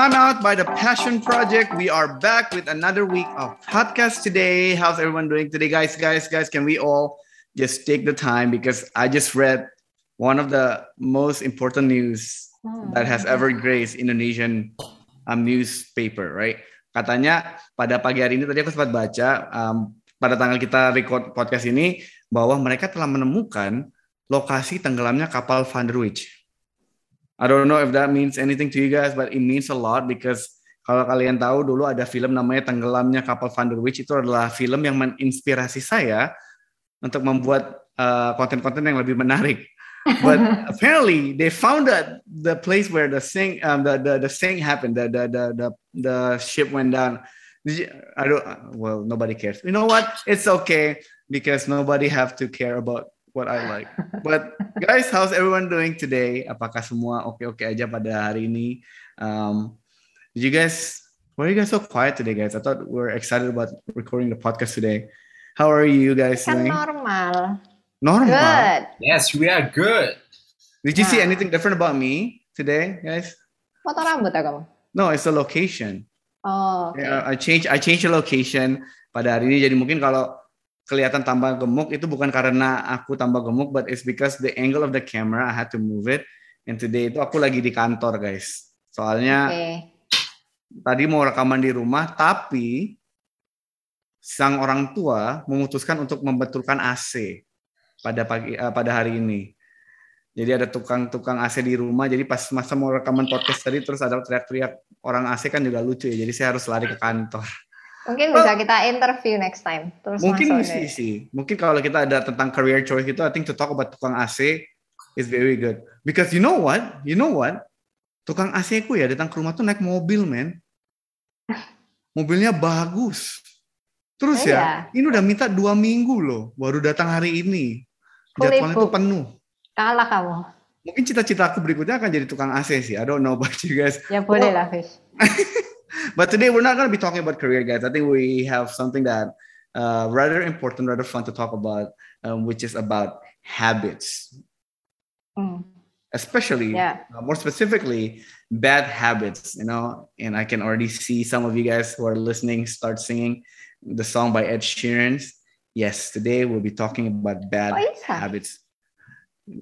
Time Out by the Passion Project. We are back with another week of podcast today. How's everyone doing today, guys? Guys, guys, can we all just take the time because I just read one of the most important news that has ever graced Indonesian um, newspaper, right? Katanya pada pagi hari ini tadi aku sempat baca um, pada tanggal kita record podcast ini bahwa mereka telah menemukan lokasi tenggelamnya kapal Van der Wijk. I don't know if that means anything to you guys, but it means a lot because kalau kalian tahu dulu ada film namanya Tenggelamnya Kapal Van der Wijk itu adalah film yang menginspirasi saya untuk membuat uh, konten-konten uh, yang lebih menarik. But apparently they found that the place where the sink um, the, the the sink happened, the the the the, the ship went down. You, I don't. Well, nobody cares. You know what? It's okay because nobody have to care about what I like. But guys, how's everyone doing today? Apakah semua oke-oke aja pada hari ini? Um, did you guys, why are you guys so quiet today, guys? I thought we are excited about recording the podcast today. How are you guys kan doing? normal. Normal. Good. Yes, we are good. Did you see Nah. anything different about me today, guys? Foto rambut ya kamu? No, it's the location. Oh. Yeah, I change I change the location pada hari ini. Jadi mungkin kalau kelihatan tambah gemuk itu bukan karena aku tambah gemuk, but it's because the angle of the camera I had to move it. And today itu aku lagi di kantor, guys. Soalnya Oke. tadi mau rekaman di rumah, tapi sang orang tua memutuskan untuk membetulkan AC pada pagi eh, pada hari ini. Jadi ada tukang-tukang AC di rumah. Jadi pas masa mau rekaman podcast tadi terus ada teriak-teriak orang AC kan juga lucu ya. Jadi saya harus lari ke kantor. Mungkin bisa kita interview next time. Terus Mungkin mesti sih. Mungkin kalau kita ada tentang career choice gitu, I think to talk about tukang AC is very good. Because you know what? You know what? Tukang AC ku ya datang ke rumah tuh naik mobil, men. Mobilnya bagus. Terus Oh, ya, ini udah minta dua minggu loh, baru datang hari ini. Jadwalnya tuh penuh. Kalah kamu. Mungkin cita-cita aku berikutnya akan jadi tukang AC sih. I don't know about you guys. Ya boleh Oh. lah, Fish. But today we're not going to be talking about career, guys. I think we have something that uh, rather important, rather fun to talk about, um, which is about habits, Hmm. especially Yeah. uh, more specifically bad habits. You know, and I can already see some of you guys who are listening start singing the song by Ed Sheeran. Yes, today we'll be talking about bad Oh, habits.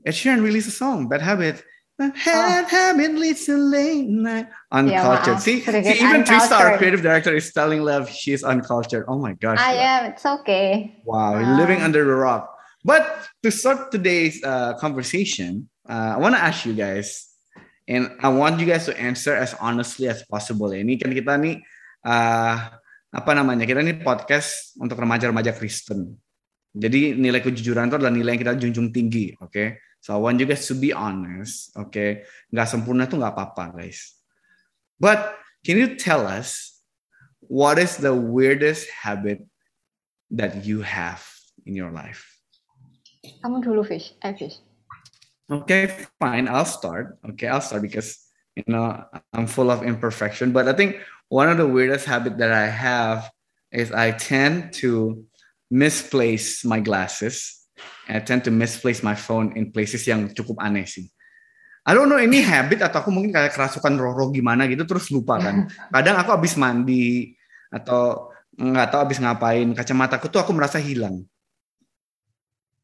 Ed Sheeran released a song, Bad Habit. Bad habit leads to late night. Uncultured. maaf, see, see, even Trista, our uncultured. creative director, is telling Lev she's uncultured. Oh my gosh. I am. It's okay. Wow, Wow. living under a rock. But to start today's uh, conversation, uh, I want to ask you guys, and I want you guys to answer as honestly as possible. Ini kan kita nih, uh, apa namanya? Kita nih podcast untuk remaja-remaja Kristen. Jadi nilai kejujuran itu adalah nilai yang kita junjung tinggi, oke? So I want you guys to be honest, okay? Nggak sempurna tuh nggak apa-apa, guys. But can you tell us what is the weirdest habit that you have in your life? Kamu dulu, Fish. Eh, Fish. Okay, fine. I'll start. Okay, I'll start because you know I'm full of imperfection. But I think one of the weirdest habit that I have is I tend to misplace my glasses. I tend to misplace my phone in places yang cukup aneh sih. I don't know ini habit atau aku mungkin kayak kerasukan roh-roh gimana gitu terus lupa kan. Kadang aku habis mandi atau nggak tahu habis ngapain kacamataku tuh aku merasa hilang.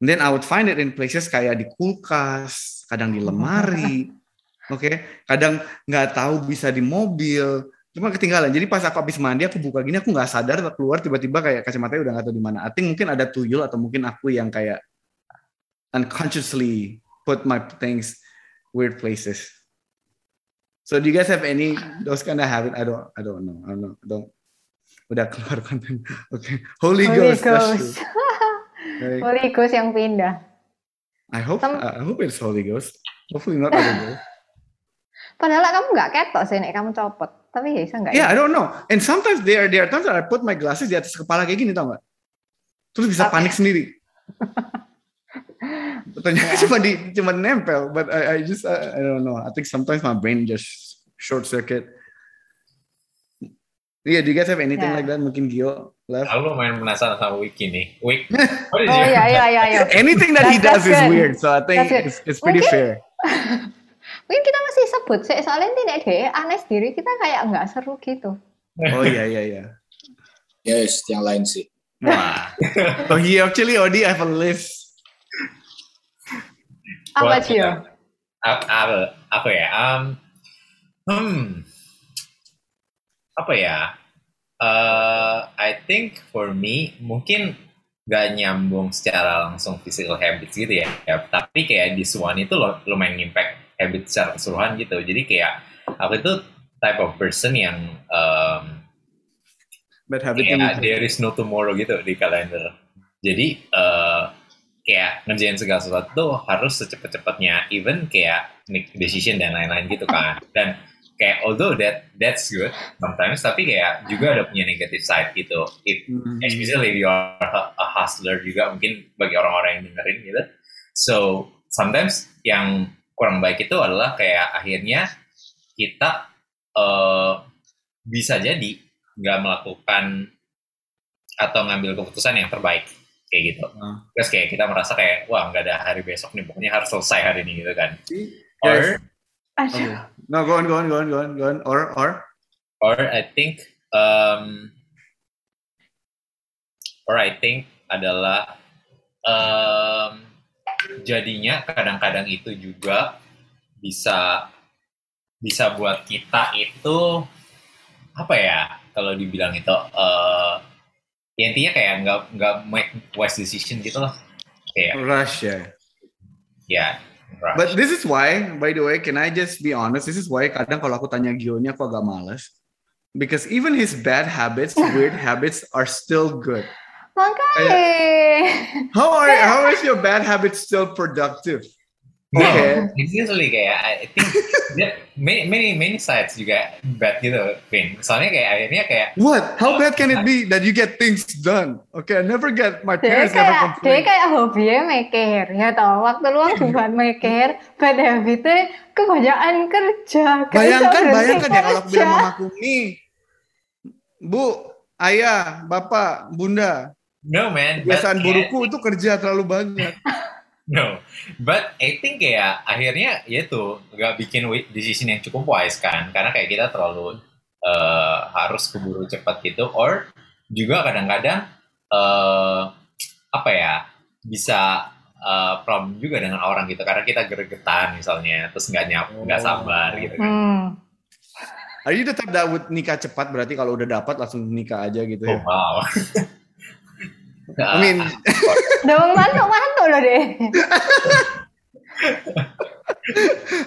And then I would find it in places kayak di kulkas, kadang di lemari, oke, kadang nggak tahu bisa di mobil, cuma ketinggalan. Jadi pas aku habis mandi, aku buka gini, aku nggak sadar keluar tiba-tiba kayak kacamatanya udah nggak tahu di mana. I think mungkin ada tuyul atau mungkin aku yang kayak unconsciously put my things weird places. So do you guys have any those kind of habit? I don't, I don't know, I don't know, I don't. Udah keluar konten. Oke, Holy, Holy Ghost. Ghost. Holy Ghost yang pindah. I hope Some- I hope it's Holy Ghost. Hopefully not Holy Ghost. Padahal kamu nggak ketok sih, Nek. Kamu copot. Tapi ya bisa nggak Yeah, I ya? don't know. And sometimes there there are times that I put my glasses di atas kepala kayak gini tau nggak? Terus bisa Oke. panik sendiri. Ternyata Yeah. cuma di cuma nempel, but I, I just I, I don't know. I think sometimes my brain just short circuit. Yeah, do you guys have anything Yeah. like that? Mungkin Gio left. Aku lumayan penasaran sama Wiki nih. Wik, what is Oh iya, iya, iya. iya. Anything that he does is good. weird, so I think it's, it's pretty Mungkin- fair. Mungkin kita masih sebut sih, soalnya tidak deh, aneh sendiri kita kayak nggak seru gitu. Oh iya iya iya. Yes, yang lain sih. Wah. So he actually already have a list. Apa Buat- Cio? Apa, apa, apa ya? Um, hmm, apa ya? Uh, I think for me mungkin gak nyambung secara langsung physical habits gitu ya. ya tapi kayak di Swan itu lumayan impact habit secara keseluruhan gitu. Jadi kayak aku itu type of person yang um, Bad habit kayak there is no tomorrow gitu di kalender. Jadi eh, kayak ngerjain segala sesuatu tuh harus secepat-cepatnya, even kayak make decision dan lain-lain gitu kan. Dan kayak although that that's good sometimes, tapi kayak juga ada punya negative side gitu. If Hmm. especially if you are a a hustler juga mungkin bagi orang-orang yang dengerin gitu. So sometimes yang kurang baik itu adalah kayak akhirnya kita eh, bisa jadi nggak melakukan atau ngambil keputusan yang terbaik kayak gitu. Ah. Terus kayak kita merasa kayak wah nggak ada hari besok nih pokoknya harus selesai hari ini gitu kan. Yes. Or. Okay. No, go on, go on, go on, go on, go on. Or, or. or I think um, or I think adalah um, jadinya kadang-kadang itu juga bisa bisa buat kita itu apa ya kalau dibilang itu eh ya intinya kayak nggak nggak make wise decision gitu loh kayak Rush, yeah. ya rush. But this is why, by the way, can I just be honest? This is why kadang kalau aku tanya Gio-nya aku agak males. Because even his bad habits, weird habits are still good. Makanya. How are how your bad habits still productive? No, Okay. it's usually kayak I think that many many many sides juga bad gitu, Vin. Soalnya kayak akhirnya kayak What? How bad can it be that you get things done? Okay, I never get my Dia parents never kayak, dia complain. kayak hobinya mikir, ya tau. Waktu luang buat mikir, bad habitnya kebanyakan kerja. Bayangkan, bayangkan ya kalau aku kerja. bilang mamaku nih, Bu, ayah, bapak, bunda, no man. but kebiasaan burukku itu kerja terlalu banyak. No, but I think kayak akhirnya ya itu nggak bikin decision yang cukup wise kan, karena kayak kita terlalu eh, harus keburu cepat gitu, or juga kadang-kadang eh, apa ya bisa eh, problem juga dengan orang gitu, karena kita gregetan misalnya, terus nggak nyap, nggak sabar gitu kan. Hmm. Are you the type that would nikah cepat berarti kalau udah dapat langsung nikah aja gitu Oh ya? wow. I mean, Dong mantuk-mantuk loh deh.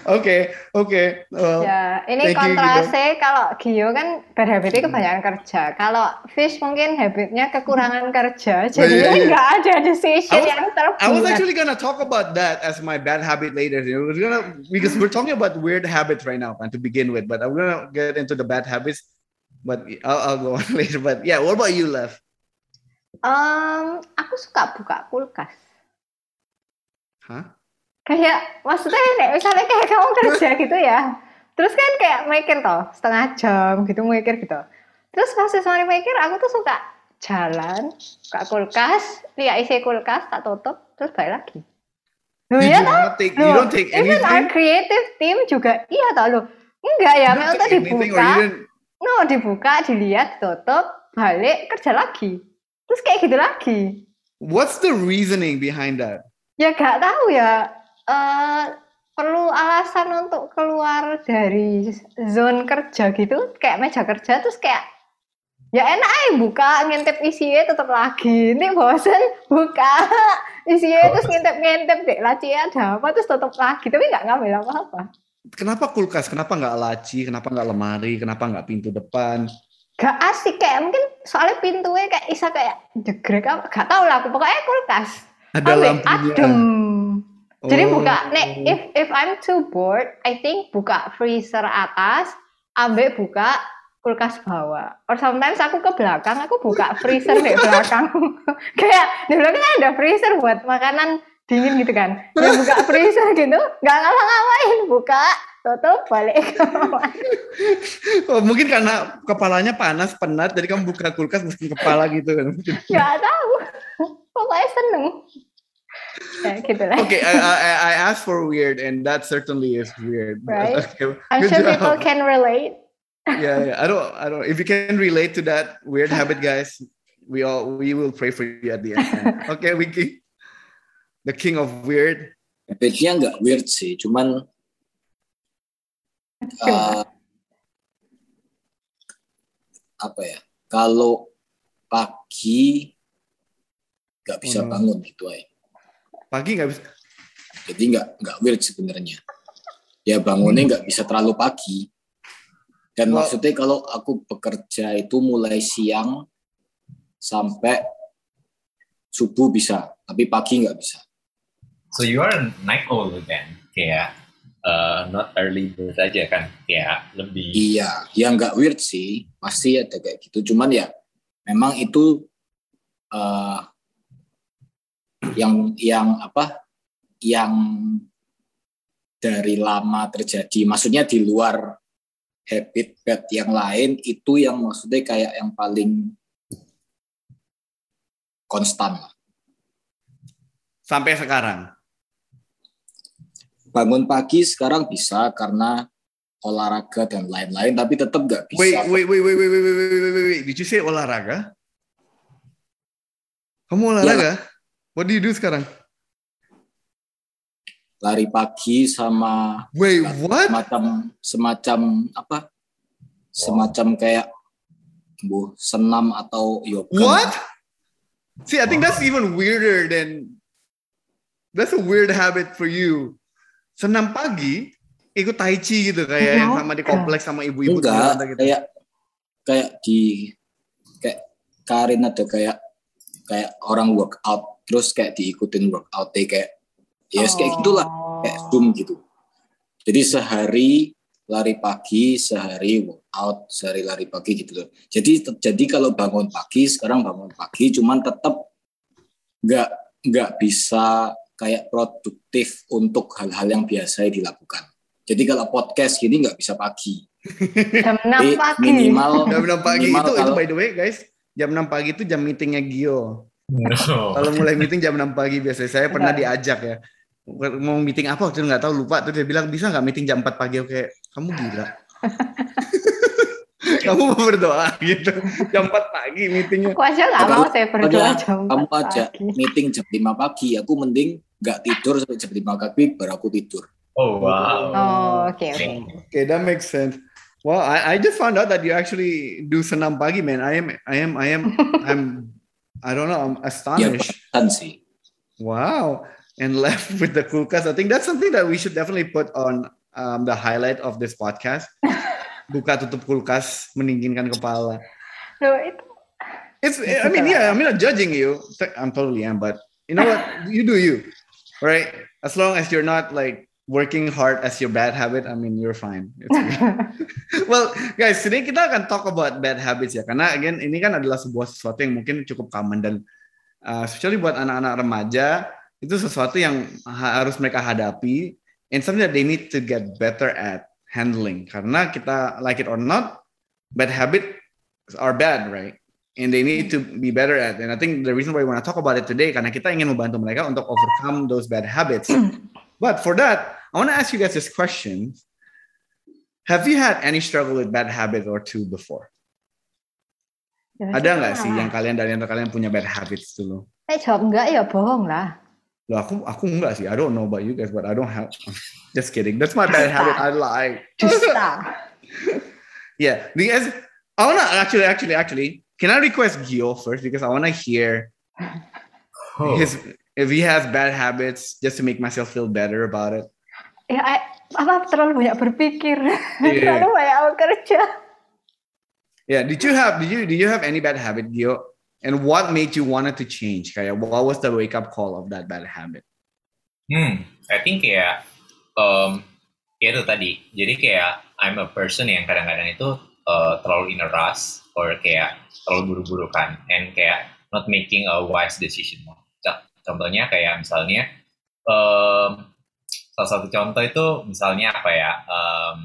oke, oke. Well, Ya, ini you, kontrasnya kalau Gio kan bad habitnya kebanyakan kerja. Kalau Fish mungkin habitnya kekurangan kerja, jadi iya, iya. nggak ada decision I was- yang terbuat. I was actually gonna talk about that as my bad habit later. We're gonna because we're talking about weird habits right now, and to begin with. But I'm gonna get into the bad habits. But I'll, I'll go on later. But yeah, what about you, Lev? Em, aku suka buka kulkas. Hah? Kayak maksudnya nek misalnya kayak kamu kerja gitu ya. Terus kan kayak mikir toh setengah jam gitu mikir gitu. Terus pas mari mikir aku tuh suka jalan, buka kulkas, lihat isi kulkas tak tutup, terus balik lagi. Loh You ya toh? take. You don't take Even our creative team juga iya tau lo. Enggak ya, memang tuh dibuka, no dibuka, dilihat, tutup, balik, kerja lagi. Terus kayak gitu lagi. What's the reasoning behind that? Ya gak tahu ya. eh perlu alasan untuk keluar dari zone kerja gitu, kayak meja kerja terus kayak ya enak aja buka ngintip isinya tetap lagi ini bosen buka isinya terus ngintip-ngintip deh laci ada apa terus tutup lagi tapi nggak ngambil apa-apa Kenapa kulkas? Kenapa nggak laci? Kenapa nggak lemari? Kenapa nggak pintu depan? Gak asik kayak mungkin soalnya pintunya kayak isa kayak jegrek apa gak tau lah aku pokoknya kulkas. Ada lampunya. adem. Jadi Oh. buka nek if if I'm too bored I think buka freezer atas ambek buka kulkas bawah. Or sometimes aku ke belakang aku buka freezer di belakang. Kayak di belakang kan ada freezer buat makanan dingin gitu kan. Ya buka freezer gitu nggak ngapa-ngapain buka tutup balik. Oh, mungkin karena kepalanya panas, penat, jadi kamu buka kulkas masukin kepala gitu kan. nggak tahu pokoknya seneng Ya, gitu lah. Okay, I, I, I asked for weird, and that certainly is weird. Right. Okay, I'm good sure job. people can relate. yeah, yeah. I don't, I don't. If you can relate to that weird habit, guys, we all we will pray for you at the end. okay, we king, the king of weird. Habitnya nggak weird sih, cuman uh, apa ya? Kalau pagi nggak bisa Hmm. bangun gitu aja. Pagi nggak bisa. Jadi nggak nggak weird sebenarnya. Ya bangunnya nggak bisa terlalu pagi. Dan Well- maksudnya kalau aku bekerja itu mulai siang sampai subuh bisa, tapi pagi nggak bisa. So you are a night owl then, kayak uh, not early bird aja kan, kayak lebih. Iya, ya nggak weird sih, pasti ada kayak gitu. Cuman ya, memang itu eh, yang yang apa? Yang dari lama terjadi. Maksudnya di luar habit bad yang lain itu yang maksudnya kayak yang paling konstan lah. Sampai sekarang. Bangun pagi sekarang bisa karena olahraga dan lain-lain, tapi tetap nggak bisa. Wait, wait, wait, wait, wait, wait, wait, wait, wait, wait. Did you say olahraga? Kamu olahraga? What do you do sekarang? Lari pagi sama Wait, what? semacam semacam apa semacam kayak bu senam atau yoga What? See, I think that's even weirder than that's a weird habit for you. Senam pagi, ikut tai chi gitu kayak yang sama di kompleks sama ibu-ibu enggak gitu. kayak kayak di kayak Karin ada kayak kayak orang workout terus kayak diikutin workout deh kayak ya yes, kayak gitulah kayak Oh. zoom gitu jadi sehari lari pagi sehari workout sehari lari pagi gitu loh jadi jadi kalau bangun pagi sekarang bangun pagi cuman tetap nggak nggak bisa kayak produktif untuk hal-hal yang biasa dilakukan jadi kalau podcast gini nggak bisa pagi Jam 6 Jadi pagi. minimal Jam 6 pagi minimal itu, itu kalau- by the way guys, jam 6 pagi itu jam meetingnya Gio. No. Kalau mulai meeting jam 6 pagi biasanya saya pernah diajak ya. Mau meeting apa waktu itu nggak tahu lupa terus dia bilang bisa nggak meeting jam 4 pagi oke kamu gila kamu mau berdoa gitu jam 4 pagi meetingnya Aku aja nggak mau saya berdoa jam kamu 4 aja pagi. meeting jam 5 pagi aku mending nggak tidur sampai jam 5 pagi baru aku tidur Oh wow. Oh, oke oke. Okay, that makes sense. Well, I, I just found out that you actually do senam pagi, man. I am, I am, I am, I'm, I don't know, I'm ya astonished. kan sih Wow. And left with the kulkas. I think that's something that we should definitely put on um, the highlight of this podcast. Buka tutup kulkas, meningginkan kepala. Loh, itu It's, I mean, yeah, I'm not judging you. I'm totally am, but you know what? You do you, right? As long as you're not like working hard as your bad habit, I mean, you're fine. Well, guys, today kita akan talk about bad habits ya, karena again ini kan adalah sebuah sesuatu yang mungkin cukup common dan uh, especially buat anak-anak remaja itu sesuatu yang ha- harus mereka hadapi and something that they need to get better at handling. Karena kita like it or not, bad habits are bad, right? And they need to be better at. And I think the reason why we want to talk about it today karena kita ingin membantu mereka untuk overcome those bad habits. But for that, I want to ask you guys this question. Have you had any struggle with bad habit or two before? Ada nggak sih yang kalian dari antara kalian punya bad habits dulu? Saya jawab enggak ya bohong lah. Loh, aku aku enggak sih. I don't know about you guys, but I don't have. Just kidding. That's my bad habit. I lie. Dusta. Yeah, because I wanna actually, actually, actually. Can I request Gio first because I wanna hear Oh. his if he has bad habits just to make myself feel better about it. ya I- apa terlalu banyak berpikir. Iya. terlalu banyak bekerja. Yeah. Did you have did you did you have any bad habit, Gio? And what made you wanted to change? Kayak what was the wake up call of that bad habit? Hmm, I think kayak um, ya itu tadi. Jadi kayak I'm a person yang kadang-kadang itu uh, terlalu in a rush or kayak terlalu buru-buru kan, and kayak not making a wise decision. Co- Contohnya kayak misalnya um, salah satu contoh itu misalnya apa ya? Um,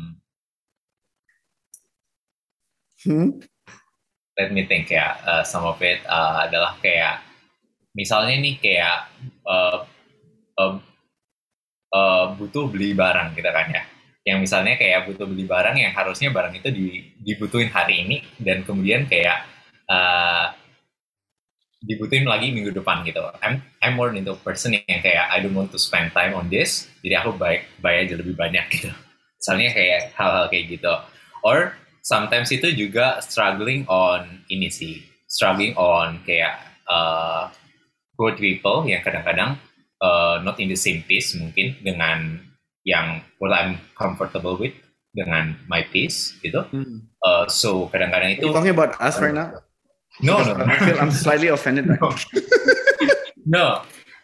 Hmm? let me think ya. Uh, some of it uh, adalah kayak misalnya nih kayak uh, uh, uh, butuh beli barang gitu kan ya yang misalnya kayak butuh beli barang yang harusnya barang itu di, dibutuhin hari ini dan kemudian kayak uh, dibutuhin lagi minggu depan gitu. I'm I'm more into person yang kayak I don't want to spend time on this, jadi aku baik bayar aja lebih banyak gitu. Misalnya kayak hal-hal kayak gitu. Or sometimes itu juga struggling on ini sih, struggling on kayak uh, good people yang kadang-kadang uh, not in the same pace mungkin dengan yang what I'm comfortable with dengan my pace gitu. Hmm. Uh, so kadang-kadang itu. Are you talking about us right now? No, no, I feel I'm slightly offended. No, no.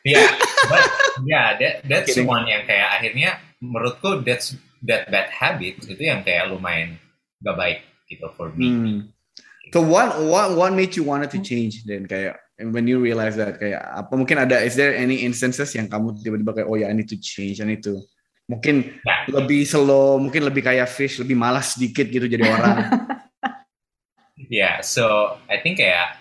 yeah, but yeah, that that's Kidding. one yang kayak akhirnya menurutku that's that bad habit itu yang kayak lumayan gak baik gitu for me. Hmm. So what what what made you wanted to change then kayak when you realize that kayak apa mungkin ada is there any instances yang kamu tiba-tiba kayak oh ya yeah, I need to change I need to mungkin lebih slow mungkin lebih kayak fish lebih malas sedikit gitu jadi orang. Yeah so I think kayak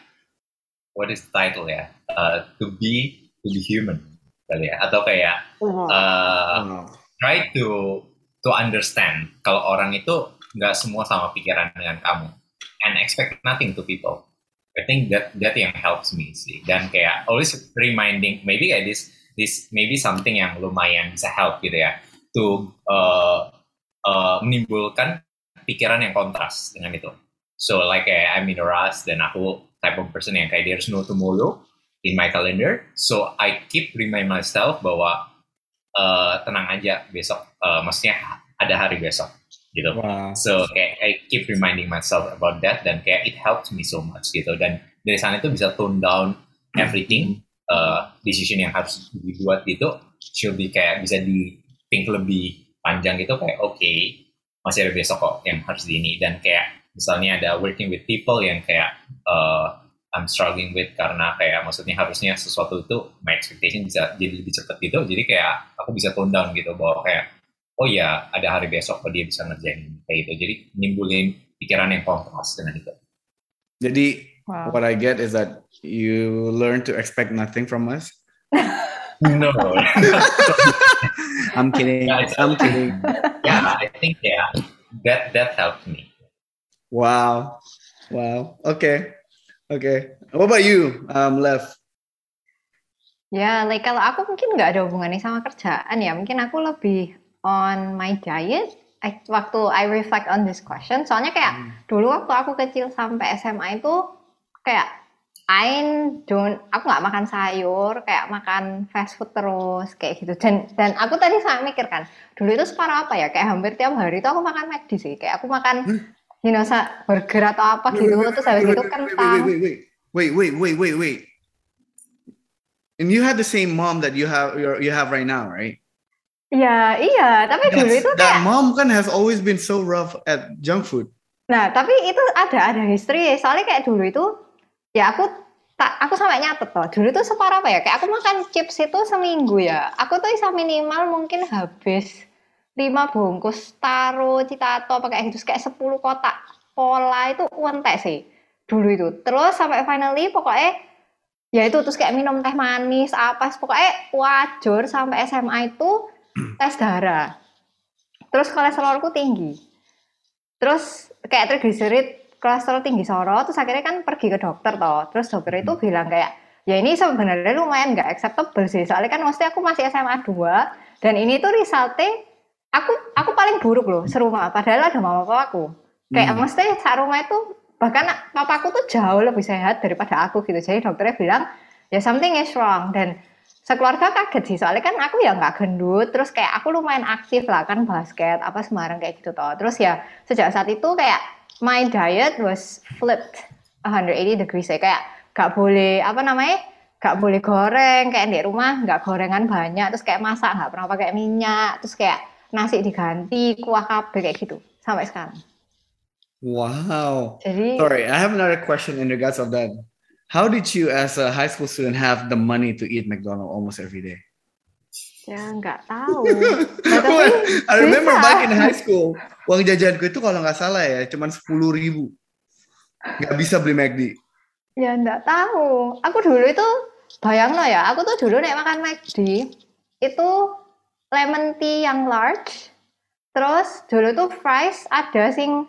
what is the title ya? Uh, to be to be human kali ya? Atau kayak uh, try to to understand kalau orang itu nggak semua sama pikiran dengan kamu and expect nothing to people. I think that that yang helps me sih. Dan kayak always reminding maybe kayak this this maybe something yang lumayan bisa help gitu ya to uh, uh, menimbulkan pikiran yang kontras dengan itu So like uh, I'm in a rush dan aku type of person yang kayak there's no tomorrow in my calendar. So I keep remind myself bahwa uh, tenang aja besok, uh, maksudnya ada hari besok gitu. Wow. So kayak I keep reminding myself about that dan kayak it helps me so much gitu. Dan dari sana itu bisa tone down everything uh, decision yang harus dibuat gitu should be kayak bisa di think lebih panjang gitu kayak oke okay, masih ada besok kok yang harus di ini. Dan kayak misalnya ada working with people yang kayak uh, I'm struggling with karena kayak maksudnya harusnya sesuatu itu my expectation bisa jadi lebih cepat gitu. Jadi kayak aku bisa tone down gitu bahwa kayak oh ya ada hari besok kok dia bisa ngerjain kayak gitu. Jadi nimbulin pikiran yang kontras dengan itu. Jadi wow. what I get is that you learn to expect nothing from us no I'm kidding I'm kidding yeah I think yeah that that helped me Wow. Wow. Okay. Okay. What about you, um, Lev? Ya, like kalau aku mungkin nggak ada hubungannya sama kerjaan ya. Mungkin aku lebih on my diet. I, waktu I reflect on this question, soalnya kayak hmm. dulu waktu aku kecil sampai SMA itu kayak I don't, aku nggak makan sayur, kayak makan fast food terus, kayak gitu. Dan dan aku tadi saya mikir kan, dulu itu separah apa ya? Kayak hampir tiap hari itu aku makan McD sih. Kayak aku makan hmm? you know, burger atau apa gitu, wait, terus habis itu kentang. Wait, wait, wait, wait, wait, wait, wait. And you had the same mom that you have you have right now, right? Iya, iya, tapi dulu itu kayak that mom kan has always been so rough at junk food. Nah, tapi itu ada ada history. Soalnya kayak dulu itu ya aku tak aku sampai nyatet loh. Dulu itu separah apa ya? Kayak aku makan chips itu seminggu ya. Aku tuh bisa minimal mungkin habis lima bungkus taro citato pakai gitu kayak sepuluh kotak pola itu entek sih dulu itu terus sampai finally pokoknya ya itu terus kayak minum teh manis apa pokoknya wajur sampai SMA itu tes darah terus kolesterolku tinggi terus kayak trigliserid kolesterol tinggi soro terus akhirnya kan pergi ke dokter toh. Terus dokter itu hmm. bilang kayak ya ini sebenarnya lumayan nggak acceptable sih. Soalnya kan mesti aku masih SMA 2 dan ini tuh resultnya aku aku paling buruk loh serumah. Padahal ada mama papaku kayak hmm. mesti saat rumah itu bahkan papaku tuh jauh lebih sehat daripada aku gitu. Jadi dokternya bilang ya something is wrong. Dan sekeluarga kaget sih. Soalnya kan aku ya nggak gendut terus kayak aku lumayan aktif lah kan basket apa Semarang kayak gitu toh. Terus ya sejak saat itu kayak my diet was flipped 180 degrees ya kayak gak boleh apa namanya gak boleh goreng kayak di rumah nggak gorengan banyak terus kayak masak nggak pernah pakai minyak terus kayak nasi diganti, kuah kabeh kayak gitu sampai sekarang. Wow. Jadi, Sorry, I have another question in regards of that. How did you as a high school student have the money to eat McDonald's almost every day? Ya nggak tahu. nah, I remember bisa. back in high school, uang jajanku itu kalau nggak salah ya cuma sepuluh ribu. Nggak bisa beli McD. Ya nggak tahu. Aku dulu itu bayang lo ya, aku tuh dulu nek makan McD itu lemon tea yang large. Terus dulu tuh fries ada sing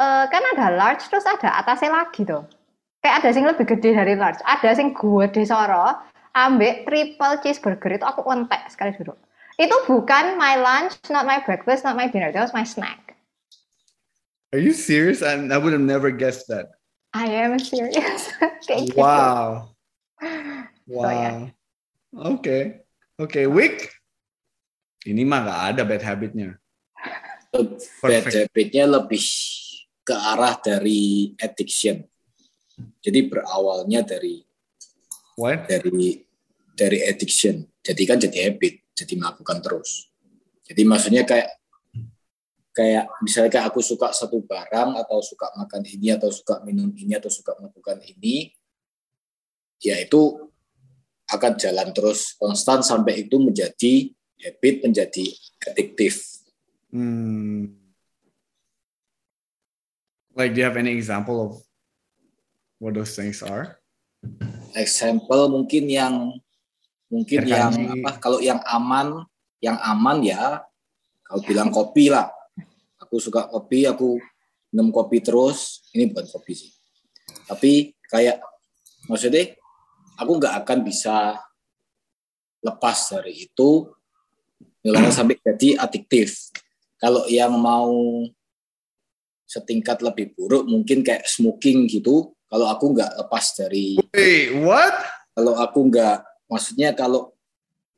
eh, kan ada large terus ada atasnya lagi tuh. Kayak ada sing lebih gede dari large. Ada sing gede soro ambek triple cheeseburger itu aku entek sekali dulu. Itu bukan my lunch, not my breakfast, not my dinner. That was my snack. Are you serious? I, I would have never guessed that. I am serious. Kayak gitu. Wow. So, yeah. Wow. Oke. Oke, Wick. Ini mah nggak ada bad habitnya. Bad Perfect. habitnya lebih ke arah dari addiction. Jadi berawalnya dari What? dari dari addiction. Jadi kan jadi habit, jadi melakukan terus. Jadi maksudnya kayak kayak misalnya kayak aku suka satu barang atau suka makan ini atau suka minum ini atau suka melakukan ini, ya itu akan jalan terus konstan sampai itu menjadi habit, menjadi adiktif. Hmm. Like, do you have any example of what those things are? Example mungkin yang mungkin Air yang apa? Kalau yang aman, yang aman ya, kalau bilang kopi lah. Aku suka kopi, aku minum kopi terus. Ini bukan kopi sih. Tapi kayak maksudnya, aku nggak akan bisa lepas dari itu nilainya sampai jadi adiktif. Kalau yang mau setingkat lebih buruk mungkin kayak smoking gitu. Kalau aku nggak lepas dari Wait, what? kalau aku nggak maksudnya kalau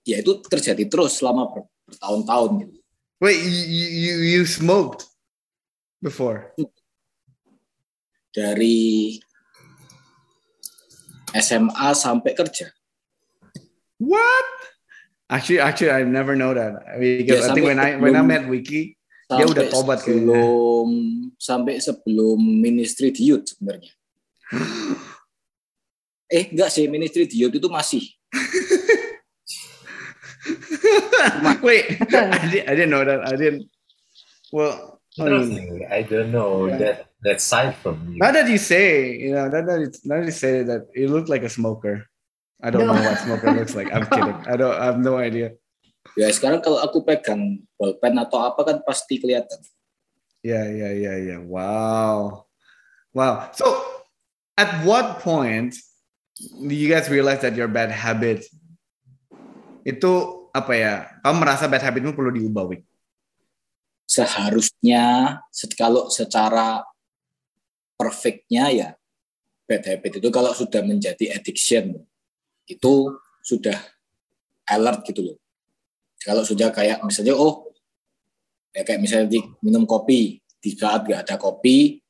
ya itu terjadi terus selama ber- bertahun-tahun gitu. Wait, you, you, you- smoked before? dari SMA sampai kerja. What? Actually, actually, I never know that because Ya, I think when I when I sebelum- met Wiki, Dia udah tobat kayaknya. sebelum sampai sebelum ministry di youth sebenarnya. Eh enggak sih ministry di youth itu masih wait, I, did, I didn't know that. I didn't. Well, I mean, I don't know Yeah. that that side from you. now that you say, you know, that, that it's- now that you say that it looked like a smoker. I don't No. know what smoker looks like. I'm kidding. I don't. I have no idea. ya sekarang kalau aku pegang bolpen atau apa kan pasti kelihatan. Yeah, yeah, yeah, yeah. Wow. Wow. So, at what point do you guys realize that your bad habit itu apa ya? Kamu merasa bad habitmu perlu diubah, Wik? Seharusnya kalau secara perfectnya ya bad habit itu kalau sudah menjadi addiction itu sudah alert gitu loh. Kalau sudah kayak misalnya oh ya kayak misalnya di minum kopi di saat gak ada kopi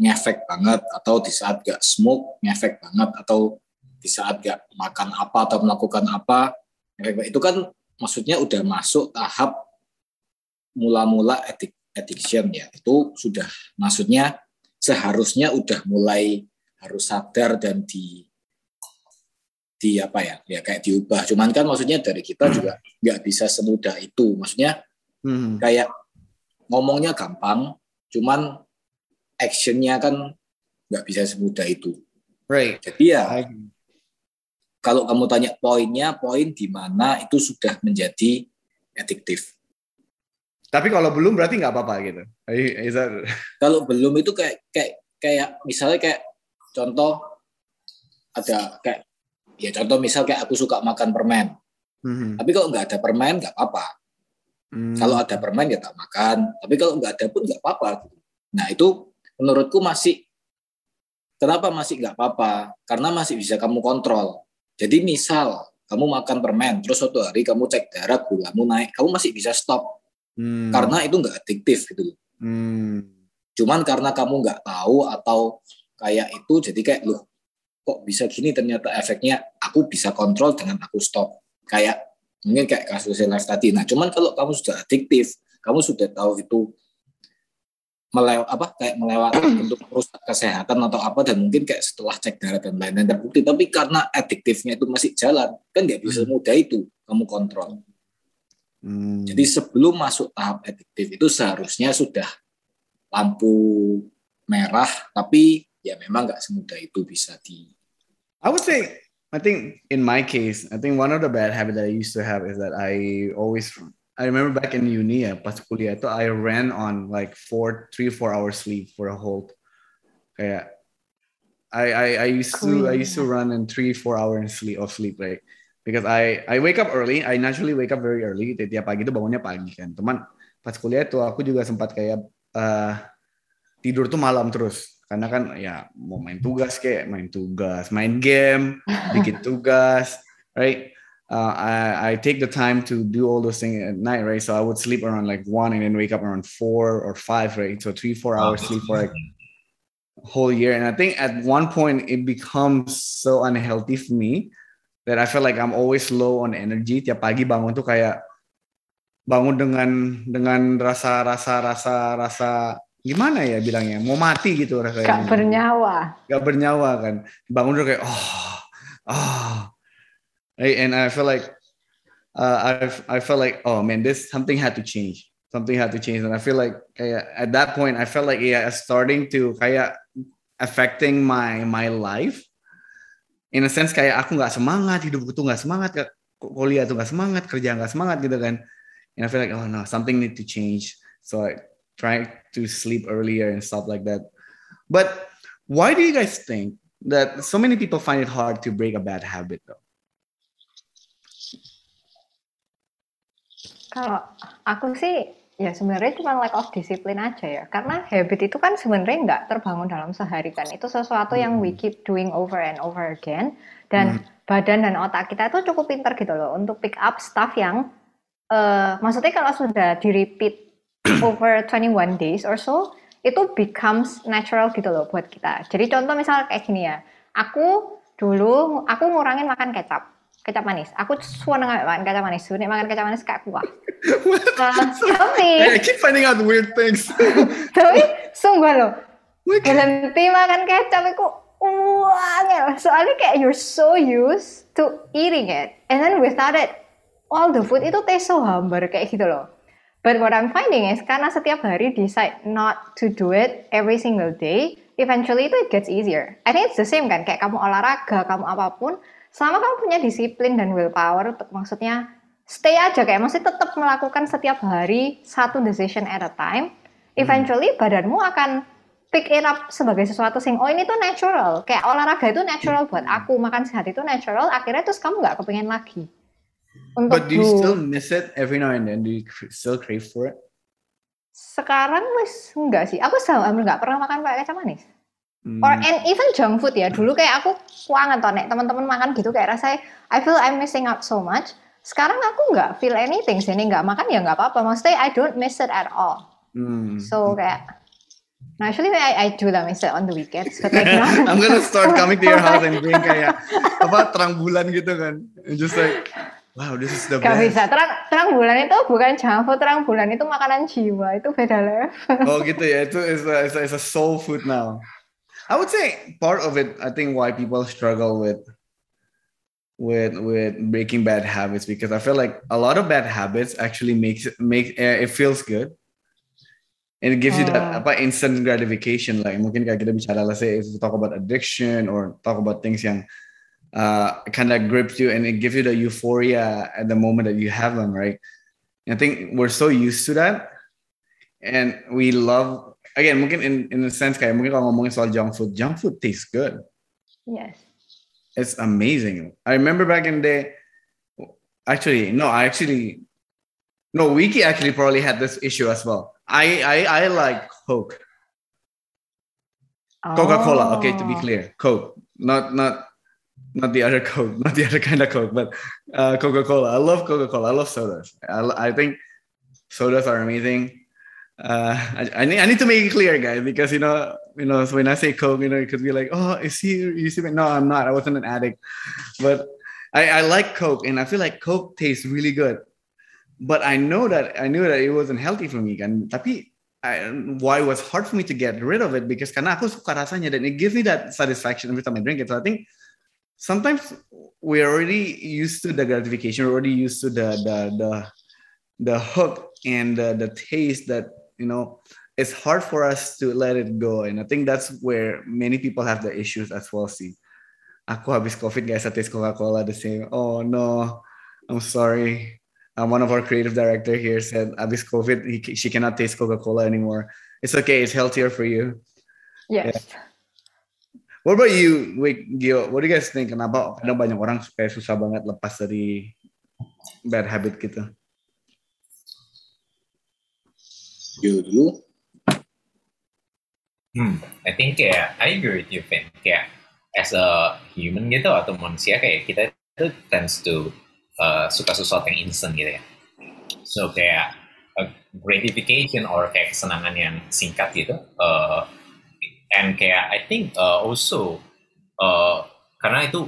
ngefek banget atau di saat gak smoke ngefek banget atau di saat gak makan apa atau melakukan apa itu kan maksudnya udah masuk tahap mula-mula addic- addiction ya. Itu sudah maksudnya seharusnya udah mulai harus sadar dan di di apa ya ya kayak diubah. Cuman kan maksudnya dari kita juga nggak bisa semudah itu. Maksudnya Hmm. kayak ngomongnya gampang cuman actionnya kan nggak bisa semudah itu Right. jadi ya kalau kamu tanya poinnya poin di mana itu sudah menjadi adiktif Tapi kalau belum berarti nggak apa-apa gitu. That kalau belum itu kayak kayak kayak misalnya kayak contoh ada kayak ya contoh misal kayak aku suka makan permen Mhm. tapi kalau nggak ada permen nggak apa-apa Hmm. kalau ada permen ya tak makan tapi kalau nggak ada pun nggak apa-apa nah itu menurutku masih kenapa masih nggak apa-apa? Karena masih bisa kamu kontrol. Jadi misal kamu makan permen terus suatu hari kamu cek darah gulamu naik kamu masih bisa stop. Hmm. karena itu nggak adiktif gitu Hmm. cuman karena kamu nggak tahu atau kayak itu jadi kayak loh kok bisa gini? Ternyata efeknya aku bisa kontrol dengan aku stop. Kayak mungkin kayak kasus live tadi. Nah cuman kalau kamu sudah adiktif kamu sudah tahu itu melew apa kayak melewat untuk merusak kesehatan atau apa dan mungkin kayak setelah cek darah dan lain-lain terbukti tapi karena adiktifnya itu masih jalan kan nggak bisa mudah itu kamu kontrol Hmm. jadi sebelum masuk tahap adiktif itu seharusnya sudah lampu merah, tapi ya memang nggak semudah itu bisa di. I would say I think in my case, I think one of the bad habits that I used to have is that I always I remember back in uni ya, pas kuliah itu I ran on like four, three, four hours sleep for a whole kayak I I, I used to I used to run in three, four hours sleep of sleep right because I I wake up early. I naturally wake up very early. Tiap pagi itu bangunnya pagi kan. Teman pas kuliah tuh aku juga sempat kayak uh, tidur tuh malam terus karena kan ya mau main tugas kayak main tugas main game bikin tugas right uh, I, I take the time to do all those things at night right? So I would sleep around like one and then wake up around four or five right? So three four hours sleep for like whole year. And I think at one point it becomes so unhealthy for me that I feel like I'm always low on energy. Tiap pagi bangun tuh kayak bangun dengan dengan rasa rasa rasa rasa gimana ya bilangnya? Mau mati gitu rasanya. Gak bernyawa. Gak bernyawa kan. Bangun udah kayak oh oh and I feel like uh, I I felt like oh man this something had to change. Something had to change. And I feel like at that point I felt like yeah starting to kayak affecting my my life. In a sense kayak aku nggak semangat hidupku tuh nggak semangat kuliah tuh nggak semangat kerja nggak semangat gitu kan. And I feel like oh no something need to change. So I try to sleep earlier and stuff like that. But why do you guys think that so many people find it hard to break a bad habit though? Kalau aku sih ya sebenarnya cuma lack of discipline aja ya. Karena habit itu kan sebenarnya nggak terbangun dalam sehari kan. Itu sesuatu yang we hmm. keep doing over and over again. Dan hmm. badan dan otak kita itu cukup pinter gitu loh untuk pick up stuff yang uh, maksudnya kalau sudah di repeat over 21 days or so itu becomes natural gitu loh buat kita. Jadi contoh misal kayak gini ya, aku dulu aku ngurangin makan kecap, kecap manis. Aku suka nggak makan kecap manis. Sebenarnya makan kecap manis kayak kuah. uh, tapi I keep finding out weird things. tapi sungguh loh, berhenti makan kecap itu wah soalnya kayak you're so used to eating it, and then without it, all the food itu taste so hambar kayak gitu loh. But what I'm finding is karena setiap hari decide not to do it every single day, eventually itu it gets easier. I think it's the same kan, kayak kamu olahraga, kamu apa pun, selama kamu punya disiplin dan willpower, maksudnya stay aja kayak masih tetap melakukan setiap hari satu decision at a time, eventually hmm. badanmu akan pick it up sebagai sesuatu sing oh ini tuh natural, kayak olahraga itu natural buat aku, makan sehat itu natural, akhirnya terus kamu nggak kepengen lagi. Untuk But do you still miss it every now and then? Do you still crave for it? Sekarang wis enggak sih. Aku hampir enggak pernah makan kayak kacang manis. Hmm. Or and even junk food ya. Dulu kayak aku kuangan toh nek teman-teman makan gitu kayak rasanya I feel I'm missing out so much. Sekarang aku nggak feel anything sih. Ini nggak makan ya nggak apa-apa. Maksudnya I don't miss it at all. Hmm. So kayak No, actually, I, I do that myself on the weekends. But like, I'm gonna start coming to your house and bring kayak apa terang bulan gitu kan, and just like Wow, this is the Gak best. bisa. Terang, terang bulan itu bukan junk food. Terang bulan itu makanan jiwa. Itu beda level. Oh gitu ya. Itu is a, is a, is a soul food now. I would say part of it, I think why people struggle with with with breaking bad habits because I feel like a lot of bad habits actually makes make eh, it feels good. And it gives you that apa instant gratification. Like mungkin kayak kita bicara, let's say if we talk about addiction or talk about things yang uh, kind of grips you and it gives you the euphoria at the moment that you have them, right? And I think we're so used to that, and we love again mungkin in in a sense kayak mungkin kalau ngomongin soal junk food, junk food tastes good. Yes. It's amazing. I remember back in the day. Actually, no, I actually no. Wiki actually probably had this issue as well. I I, I like Coke. Coca Cola. Okay, to be oh. clear, Coke, not not not the other Coke, not the other kind of Coke, but uh, Coca Cola. I love Coca Cola. I love sodas. I, I think sodas are amazing. Uh, I, I, need I need to make it clear, guys, because you know you know so when I say Coke, you know it could be like, oh, is he? You see me? No, I'm not. I wasn't an addict, but I, I like Coke, and I feel like Coke tastes really good. But I know that I knew that it wasn't healthy for me, and tapi I, why it was hard for me to get rid of it because karena aku suka rasanya dan it gives me that satisfaction every time I drink it. So I think sometimes we're already used to the gratification, we're already used to the the the, the hook and the, the taste that you know it's hard for us to let it go. And I think that's where many people have the issues as well. See, aku habis COVID gak bisa taste Coca-Cola the same. Oh no, I'm sorry. Um, one of our creative director here said habis COVID he, she cannot taste Coca-Cola anymore. It's okay. It's healthier for you. Yes. What about you, Wik, Gio? What do you guys think? Kenapa kadang banyak orang kayak susah banget lepas dari bad habit gitu? Yo dulu. Hmm, I think kayak I agree with you, Finn. Kayak as a human gitu atau manusia kayak kita itu tends to uh, suka sesuatu yang instant gitu ya. So kayak a gratification or kayak kesenangan yang singkat gitu. Uh, and kayak I think uh, also uh, karena itu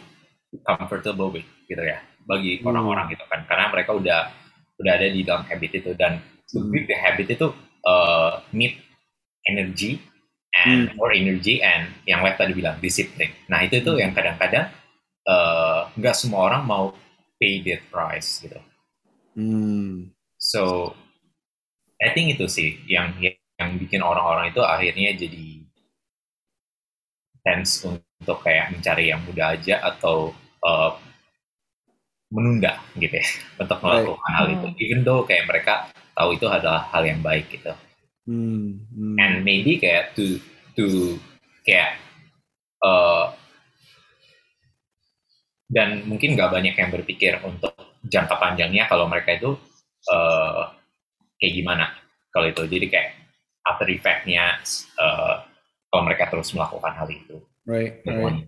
comfortable with gitu ya bagi Hmm. orang-orang gitu kan karena mereka udah udah ada di dalam habit itu dan to Hmm. break the habit itu uh, need energy and Hmm. or energy and yang Lev tadi bilang disiplin. Nah itu tuh yang kadang-kadang uh, nggak semua orang mau pay that price gitu. Hmm. So I think itu sih yang yang bikin orang-orang itu akhirnya jadi tense untuk kayak mencari yang mudah aja atau uh, menunda gitu ya untuk melakukan hal itu. Hmm. Even though kayak mereka tahu itu adalah hal yang baik gitu. Hmm. Hmm. And maybe kayak to to kayak uh, dan mungkin nggak banyak yang berpikir untuk jangka panjangnya kalau mereka itu uh, kayak gimana kalau itu jadi kayak after effect-nya uh, kalau mereka terus melakukan hal itu Right. Right.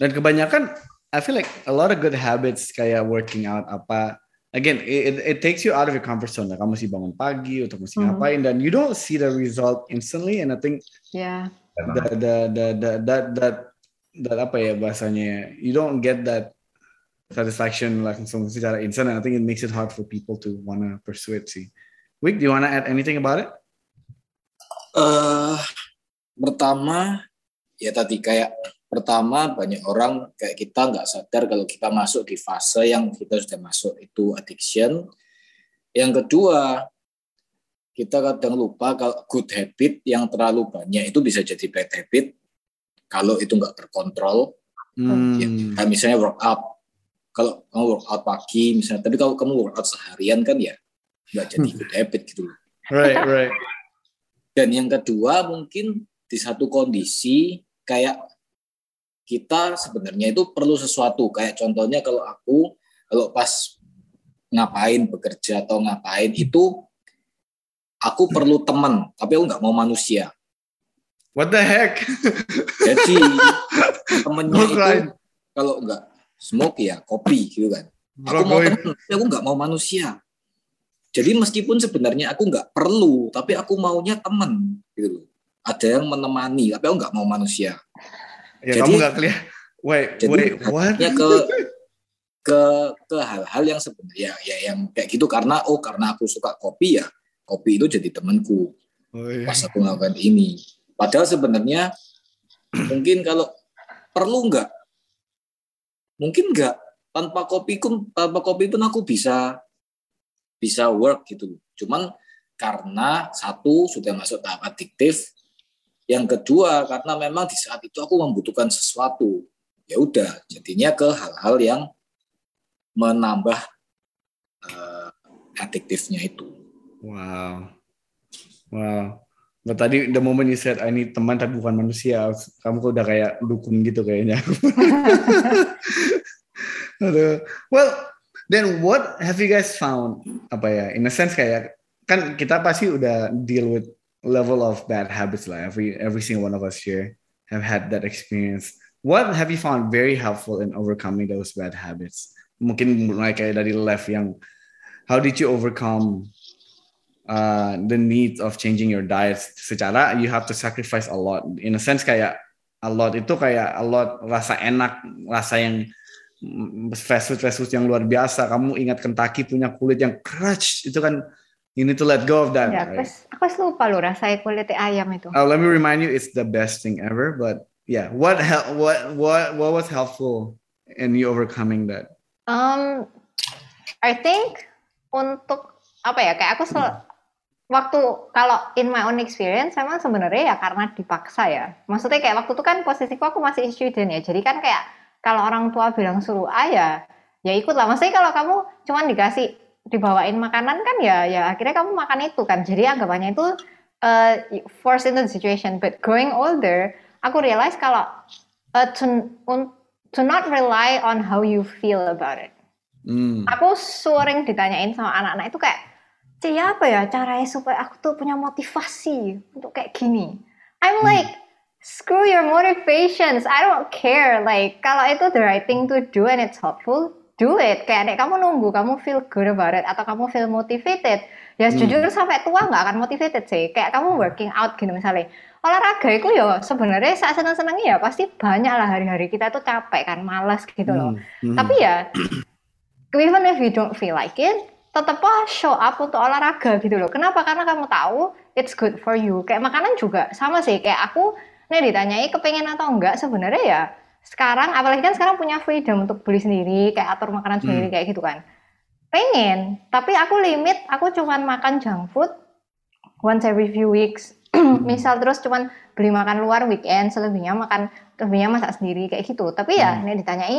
Dan kebanyakan, I feel like a lot of good habits kayak working out apa. Again, it, it takes you out of your comfort zone. Like, kamu mesti bangun pagi untuk mesti Mhm. ngapain dan you don't see the result instantly. And I think Ya. the the the, the that that that apa ya bahasanya? You don't get that satisfaction langsung secara instan. And I think it makes it hard for people to wanna pursue it. sih. Wick, do you wanna add anything about it? eh pertama ya tadi kayak pertama banyak orang kayak kita nggak sadar kalau kita masuk di fase yang kita sudah masuk itu addiction. Yang kedua kita kadang lupa kalau good habit yang terlalu banyak itu bisa jadi bad habit kalau itu nggak terkontrol. Hmm. Ya, misalnya workout. Kalau kamu workout pagi misalnya, tapi kalau kamu workout seharian kan ya nggak jadi good habit gitu loh. Right, right. Dan yang kedua mungkin di satu kondisi kayak kita sebenarnya itu perlu sesuatu. Kayak contohnya kalau aku kalau pas ngapain bekerja atau ngapain itu aku perlu teman, tapi aku nggak mau manusia. What the heck? Jadi temennya itu kalau nggak smoke ya kopi gitu kan. Aku mau boy. teman, tapi aku nggak mau manusia. Jadi meskipun sebenarnya aku nggak perlu, tapi aku maunya teman gitu. Ada yang menemani, tapi aku nggak mau manusia. Ya, Jadi- kamu nggak kelihatan. Wait, Jadi wait, what? Ya ke ke ke hal-hal yang sebenarnya ya yang kayak gitu karena oh karena aku suka kopi ya kopi itu jadi temanku Oh, iya. pas aku melakukan ini. Padahal sebenarnya mungkin kalau perlu nggak, mungkin nggak tanpa kopi pun tanpa kopi pun aku bisa bisa work gitu. Cuman karena satu sudah masuk tahap adiktif, yang kedua karena memang di saat itu aku membutuhkan sesuatu. Ya udah, jadinya ke hal-hal yang menambah eh, adiktifnya itu. Wow. Wow. But tadi the moment you said I need teman tapi bukan manusia, kamu kok udah kayak dukun gitu kayaknya. Well, then what have you guys found? Apa ya? In a sense kayak kan kita pasti udah deal with level of bad habits lah. Every every single one of us here have had that experience. What have you found very helpful in overcoming those bad habits? Mungkin mulai kayak dari left yang how did you overcome uh, the need of changing your diet secara you have to sacrifice a lot in a sense kayak a lot itu kayak a lot rasa enak rasa yang fast food fast food yang luar biasa kamu ingat Kentucky punya kulit yang crunch itu kan you need to let go of that aku, right? aku lupa loh rasanya kulit ayam itu. Uh, let me remind you it's the best thing ever but yeah what hel- what what what was helpful in you overcoming that Um, I think untuk apa ya kayak aku sel- waktu kalau in my own experience memang sebenarnya ya karena dipaksa ya. Maksudnya kayak waktu itu kan posisiku aku masih student ya. Jadi kan kayak kalau orang tua bilang suruh A ya ya ikut lah. Maksudnya kalau kamu cuman dikasih dibawain makanan kan ya ya akhirnya kamu makan itu kan. Jadi anggapannya itu uh, forced into the situation. But growing older, aku realize kalau uh, to, to not rely on how you feel about it. Hmm. Aku sering ditanyain sama anak-anak itu kayak Ci, apa ya caranya supaya aku tuh punya motivasi untuk kayak gini? I'm like, screw your motivations. I don't care. Like, kalau itu the right thing to do and it's helpful, do it. Kayak nek kamu nunggu, kamu feel good about it, atau kamu feel motivated, ya Hmm. jujur sampai tua nggak akan motivated sih. Kayak kamu working out gitu misalnya. Olahraga itu ya sebenarnya saat seneng-senengnya ya pasti banyak lah hari-hari kita tuh capek kan, malas gitu loh. Hmm. Tapi ya, even if you don't feel like it, tetap show up untuk olahraga gitu loh. Kenapa? Karena kamu tahu it's good for you. Kayak makanan juga sama sih. Kayak aku nih ditanyai kepengen atau enggak sebenarnya ya sekarang apalagi kan sekarang punya freedom untuk beli sendiri kayak atur makanan sendiri kayak gitu kan. Pengen tapi aku limit aku cuman makan junk food once every few weeks. Misal terus cuman beli makan luar weekend selebihnya makan selebihnya masak sendiri kayak gitu. Tapi ya Hmm. nih ditanyai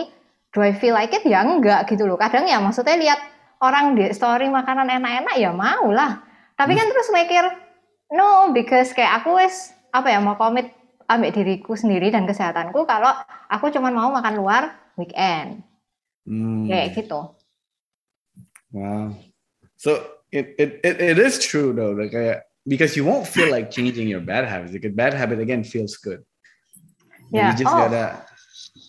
do I feel like it? Ya enggak gitu loh. Kadang ya maksudnya lihat orang di story makanan enak-enak ya mau lah tapi kan terus mikir no because kayak aku wes apa ya mau komit ambil diriku sendiri dan kesehatanku kalau aku cuman mau makan luar weekend Hmm. kayak gitu Wow. So it, it, it, it is true though, like uh, because you won't feel like changing your bad habits. Like a bad habit again feels good. Yeah. You just Oh. gotta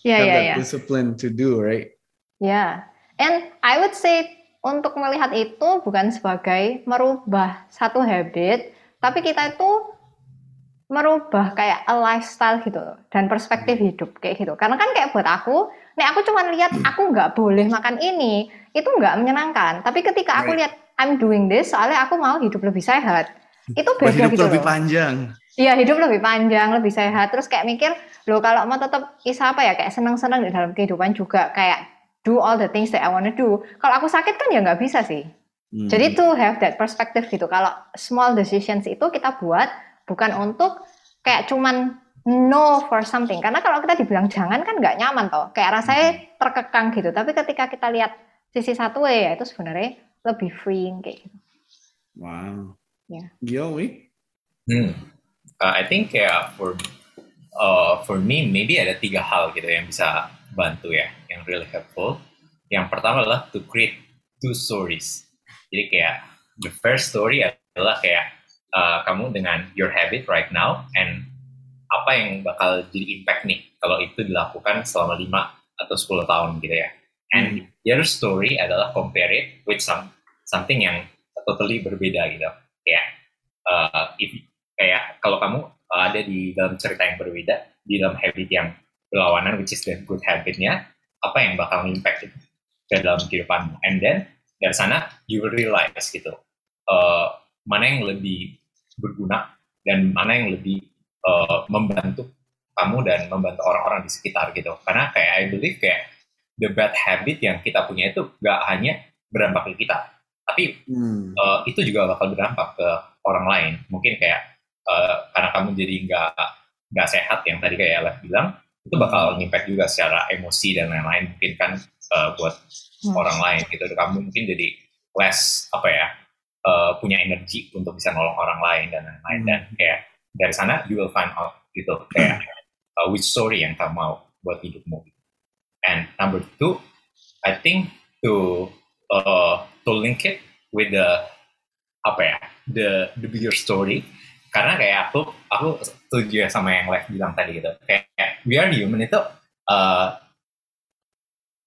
have ya that ya discipline to do, right? Ya, and I would say untuk melihat itu bukan sebagai merubah satu habit, tapi kita itu merubah kayak a lifestyle gitu loh, dan perspektif hidup kayak gitu. Karena kan kayak buat aku, nih aku cuma lihat aku nggak boleh makan ini, itu nggak menyenangkan. Tapi ketika aku lihat I'm doing this, soalnya aku mau hidup lebih sehat, itu beda hidup gitu lebih loh. panjang. Iya hidup lebih panjang, lebih sehat. Terus kayak mikir, loh kalau mau tetap isa apa ya kayak seneng-seneng di dalam kehidupan juga kayak do all the things that I wanna do. Kalau aku sakit kan ya nggak bisa sih. Hmm. Jadi to have that perspective gitu. Kalau small decisions itu kita buat bukan untuk kayak cuman no for something. Karena kalau kita dibilang jangan kan nggak nyaman toh. Kayak rasanya terkekang gitu. Tapi ketika kita lihat sisi satu ya itu sebenarnya lebih freeing kayak gitu. wow. Yeah. Joey. Hmm. Uh, I think kayak for uh, for me maybe ada tiga hal gitu yang bisa bantu ya, yang really helpful. Yang pertama adalah to create two stories. Jadi kayak the first story adalah kayak uh, kamu dengan your habit right now and apa yang bakal jadi impact nih kalau itu dilakukan selama 5 atau 10 tahun gitu ya. And the other story adalah compare it with some something yang totally berbeda gitu. Kayak uh, if kayak kalau kamu ada di dalam cerita yang berbeda, di dalam habit yang berlawanan, which is the good habitnya, apa yang bakal impact itu ke dalam kehidupanmu. And then dari sana you will realize gitu, uh, mana yang lebih berguna dan mana yang lebih uh, membantu kamu dan membantu orang-orang di sekitar gitu. Karena kayak I believe kayak the bad habit yang kita punya itu gak hanya berdampak ke kita, tapi Hmm. uh, itu juga bakal berdampak ke orang lain. Mungkin kayak uh, karena kamu jadi nggak nggak sehat yang tadi kayak Lev bilang, itu bakal impact juga secara emosi dan lain-lain. Mungkin kan uh, buat Hmm. orang lain gitu. Kamu mungkin jadi less apa ya uh, punya energi untuk bisa nolong orang lain dan lain-lain. Hmm. Dan kayak dari sana you will find out gitu kayak uh, which story yang kamu mau buat hidupmu. And number two, I think to uh, to link it with the apa ya the the bigger story karena kayak aku aku setuju ya sama yang Lev bilang tadi gitu kayak we are human itu uh,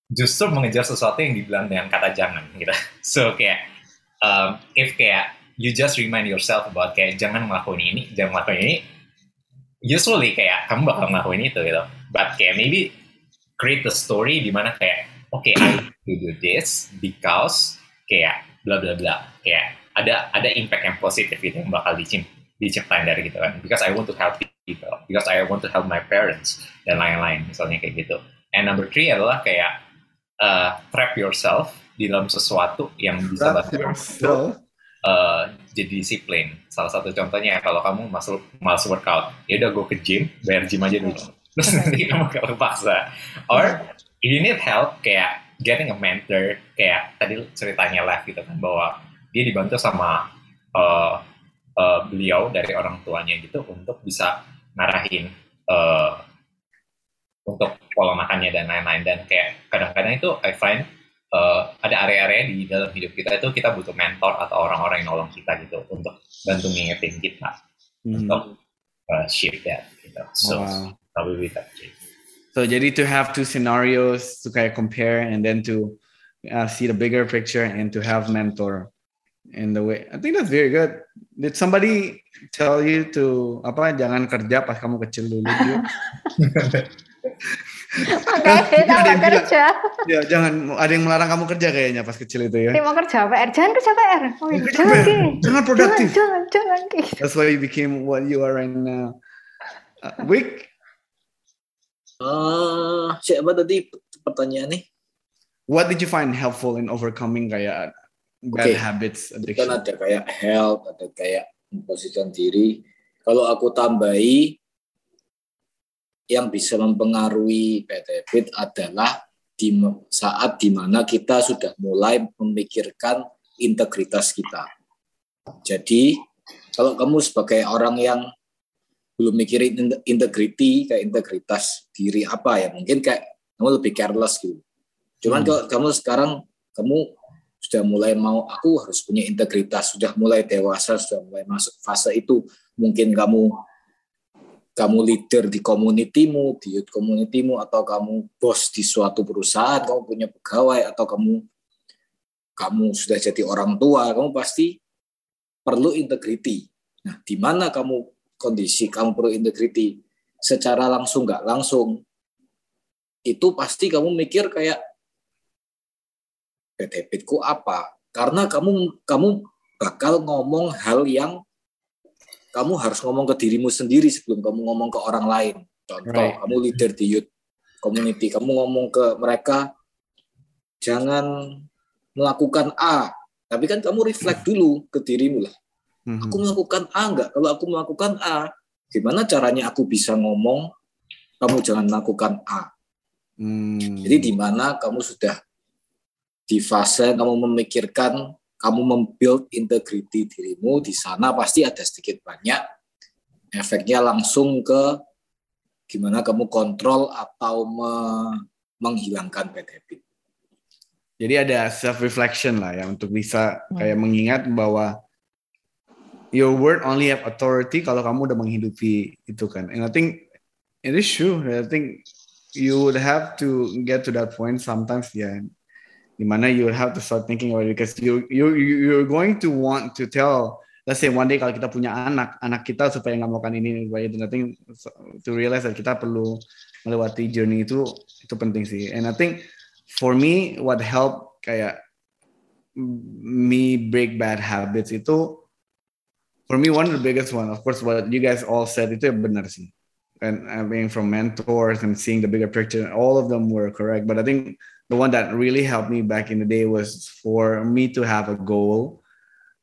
justru mengejar sesuatu yang dibilang dengan kata jangan gitu so kayak um, if kayak you just remind yourself about kayak jangan ngelakuin ini jangan ngelakuin ini usually kayak kamu bakal ngelakuin itu gitu. But kayak maybe create the story di mana kayak oke I to do this because kayak bla bla bla kayak ada ada impact yang positif gitu yang bakal dicip diciptain dari gitu kan. Because I want to help people because I want to help my parents dan lain-lain misalnya kayak gitu. And number three adalah kayak uh, trap yourself di dalam sesuatu yang bisa bantu uh, jadi disiplin. Salah satu contohnya kalau kamu masuk malas workout, ya udah gue ke gym, bayar gym aja dulu. Terus nanti kamu kalau paksa. Or if you need help, kayak getting a mentor, kayak tadi ceritanya lah gitu kan, bahwa dia dibantu sama uh, uh, beliau dari orang tuanya gitu untuk bisa ngarahin uh, untuk pola makannya dan lain-lain dan kayak kadang-kadang itu I find uh, ada area-area di dalam hidup kita itu kita butuh mentor atau orang-orang yang nolong kita gitu untuk bantu ngingetin kita Hmm. untuk uh, shift that gitu. So Wow. probably that. So jadi to have two scenarios to kayak compare and then to uh, see the bigger picture and to have mentor in the way. I think that's very good. Did somebody tell you to apa jangan kerja pas kamu kecil dulu gitu? Makanya tambah yang bilang. kerja. ya jangan ada yang melarang kamu kerja kayaknya pas kecil itu ya. Dia mau kerja PR. Jangan kerja PR. Oh, Jangan kerja jangan, PR. Ki. Jangan Jangan, produktif. jangan, jangan. Ki. That's why you became what you are right now. Uh, Wick, Eh, siapa tadi pertanyaannya? what did you find helpful in overcoming kayak bad Oke. habits Kan addiction? ada kayak health, ada kayak memposisikan diri. Kalau aku tambahi, yang bisa mempengaruhi habit adalah di saat di mana kita sudah mulai memikirkan integritas kita. Jadi, kalau kamu sebagai orang yang belum mikirin in- integrity, kayak integritas diri apa ya, mungkin kayak kamu lebih careless gitu. Cuman Hmm. kalau kamu sekarang, kamu sudah mulai mau, aku harus punya integritas, sudah mulai dewasa, sudah mulai masuk fase itu, mungkin kamu kamu leader di komunitimu, di youth komunitimu, atau kamu bos di suatu perusahaan, kamu punya pegawai, atau kamu kamu sudah jadi orang tua, kamu pasti perlu integrity. Nah, di mana kamu kondisi kamu perlu integrity secara langsung nggak langsung, itu pasti kamu mikir kayak bad habitku apa? Karena kamu kamu bakal ngomong hal yang kamu harus ngomong ke dirimu sendiri sebelum kamu ngomong ke orang lain. Contoh, Right. kamu leader di youth community, kamu ngomong ke mereka jangan melakukan A, tapi kan kamu reflect dulu ke dirimu lah. Mhm. Aku melakukan A enggak? Kalau aku melakukan A, gimana caranya aku bisa ngomong kamu jangan melakukan A? Hmm. Jadi di mana kamu sudah di fase kamu memikirkan, kamu membuild integrity dirimu, di sana pasti ada sedikit banyak efeknya langsung ke gimana kamu kontrol atau me- menghilangkan bad habit. Jadi ada self reflection lah ya untuk bisa kayak mengingat bahwa your word only have authority kalau kamu udah menghidupi itu kan. And I think it is true. I think you would have to get to that point sometimes ya. Di mana you have to start thinking about it because you you you- you're going to want to tell let's say one day kalau kita punya anak, anak kita supaya nggak melakukan ini, supaya itu, I think to realize that kita perlu melewati journey itu itu penting sih. And I think for me what help kayak me break bad habits itu for me one of the biggest one of course what you guys all said itu ya benar sih and I mean from mentors and seeing the bigger picture all of them were correct but I think the one that really helped me back in the day was for me to have a goal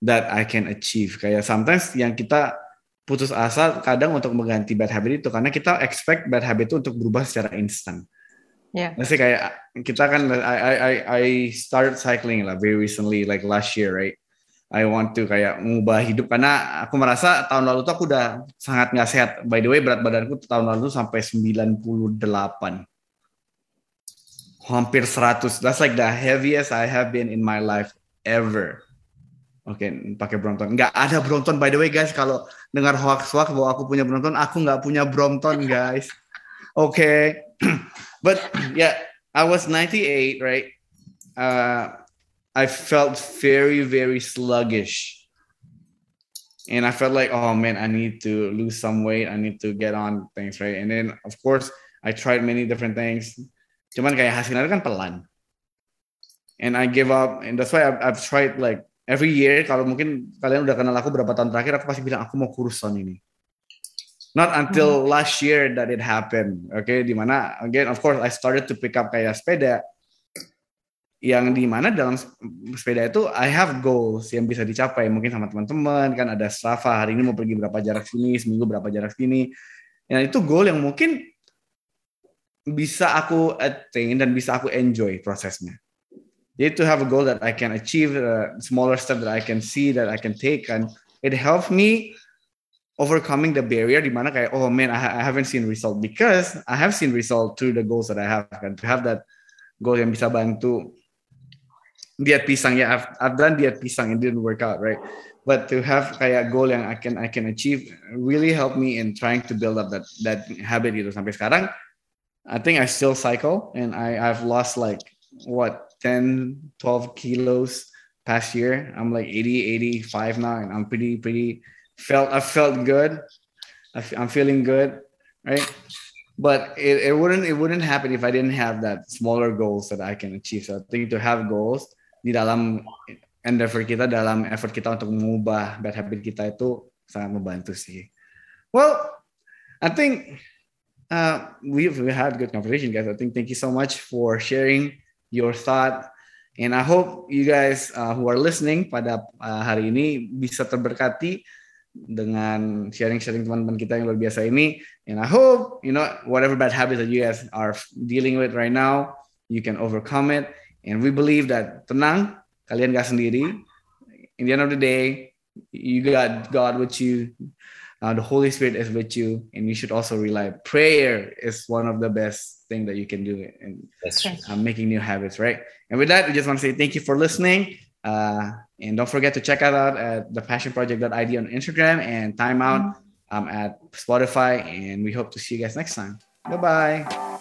that I can achieve kayak sometimes yang kita putus asa kadang untuk mengganti bad habit itu karena kita expect bad habit itu untuk berubah secara instan Ya. Let's say kayak kita kan I I I I started cycling lah very recently like last year right. I want to kayak mengubah hidup karena aku merasa tahun lalu tuh aku udah sangat nggak sehat. By the way berat badanku tahun lalu sampai 98. Hampir 100. That's like the heaviest I have been in my life ever. Oke, pakai Brompton. Nggak ada Brompton by the way guys. Kalau dengar hoax-hoax bahwa aku punya Brompton, aku nggak punya Brompton guys. Oke. but yeah, I was 98, right? Uh, I felt very, very sluggish. And I felt like, oh man, I need to lose some weight. I need to get on things, right? And then, of course, I tried many different things. Cuman kayak hasilnya kan pelan. And I give up. And that's why I've, I've tried like every year. Kalau mungkin kalian udah kenal aku berapa tahun terakhir, aku pasti bilang aku mau kurus tahun ini. Not until last year that it happened. Okay, di mana again, of course, I started to pick up kayak sepeda. yang di mana dalam sepeda itu I have goals yang bisa dicapai mungkin sama teman-teman kan ada Strava hari ini mau pergi berapa jarak sini seminggu berapa jarak sini yang itu goal yang mungkin bisa aku attain dan bisa aku enjoy prosesnya. Jadi to have a goal that I can achieve a smaller step that I can see that I can take and it helps me overcoming the barrier di mana kayak oh man I, haven't seen result. Because I have seen result through the goals that I have kan. To have that goal yang bisa bantu diet pisang. Ya I've, I've done diet pisang it didn't work out right? But to have kayak goal yang I can I can achieve really helped me in trying to build up that that habit gitu. Sampai sekarang I think I still cycle and I I've lost like what 10 12 kilos past year. I'm like 80 85 now and I'm pretty pretty felt I felt good. I, I'm feeling good right? But it, it wouldn't it wouldn't happen if I didn't have that smaller goals that I can achieve. So I think to have goals di dalam endeavor kita dalam effort kita untuk mengubah bad habit kita itu sangat membantu sih. Well, I think uh, we've we had good conversation, guys. I think thank you so much for sharing your thought, and I hope you guys uh, who are listening pada uh, hari ini bisa terberkati dengan sharing-sharing teman-teman kita yang luar biasa ini. And I hope you know whatever bad habits that you guys are dealing with right now, you can overcome it And we believe that tenang, kalian gak sendiri. In the end of the day, you got God with you. Uh, the Holy Spirit is with you, and you should also rely. Prayer is one of the best thing that you can do in uh, making new habits, right? And with that, we just want to say thank you for listening. Uh, and don't forget to check us out at the passionproject.id on Instagram and Timeout um, at Spotify. And we hope to see you guys next time. Bye bye.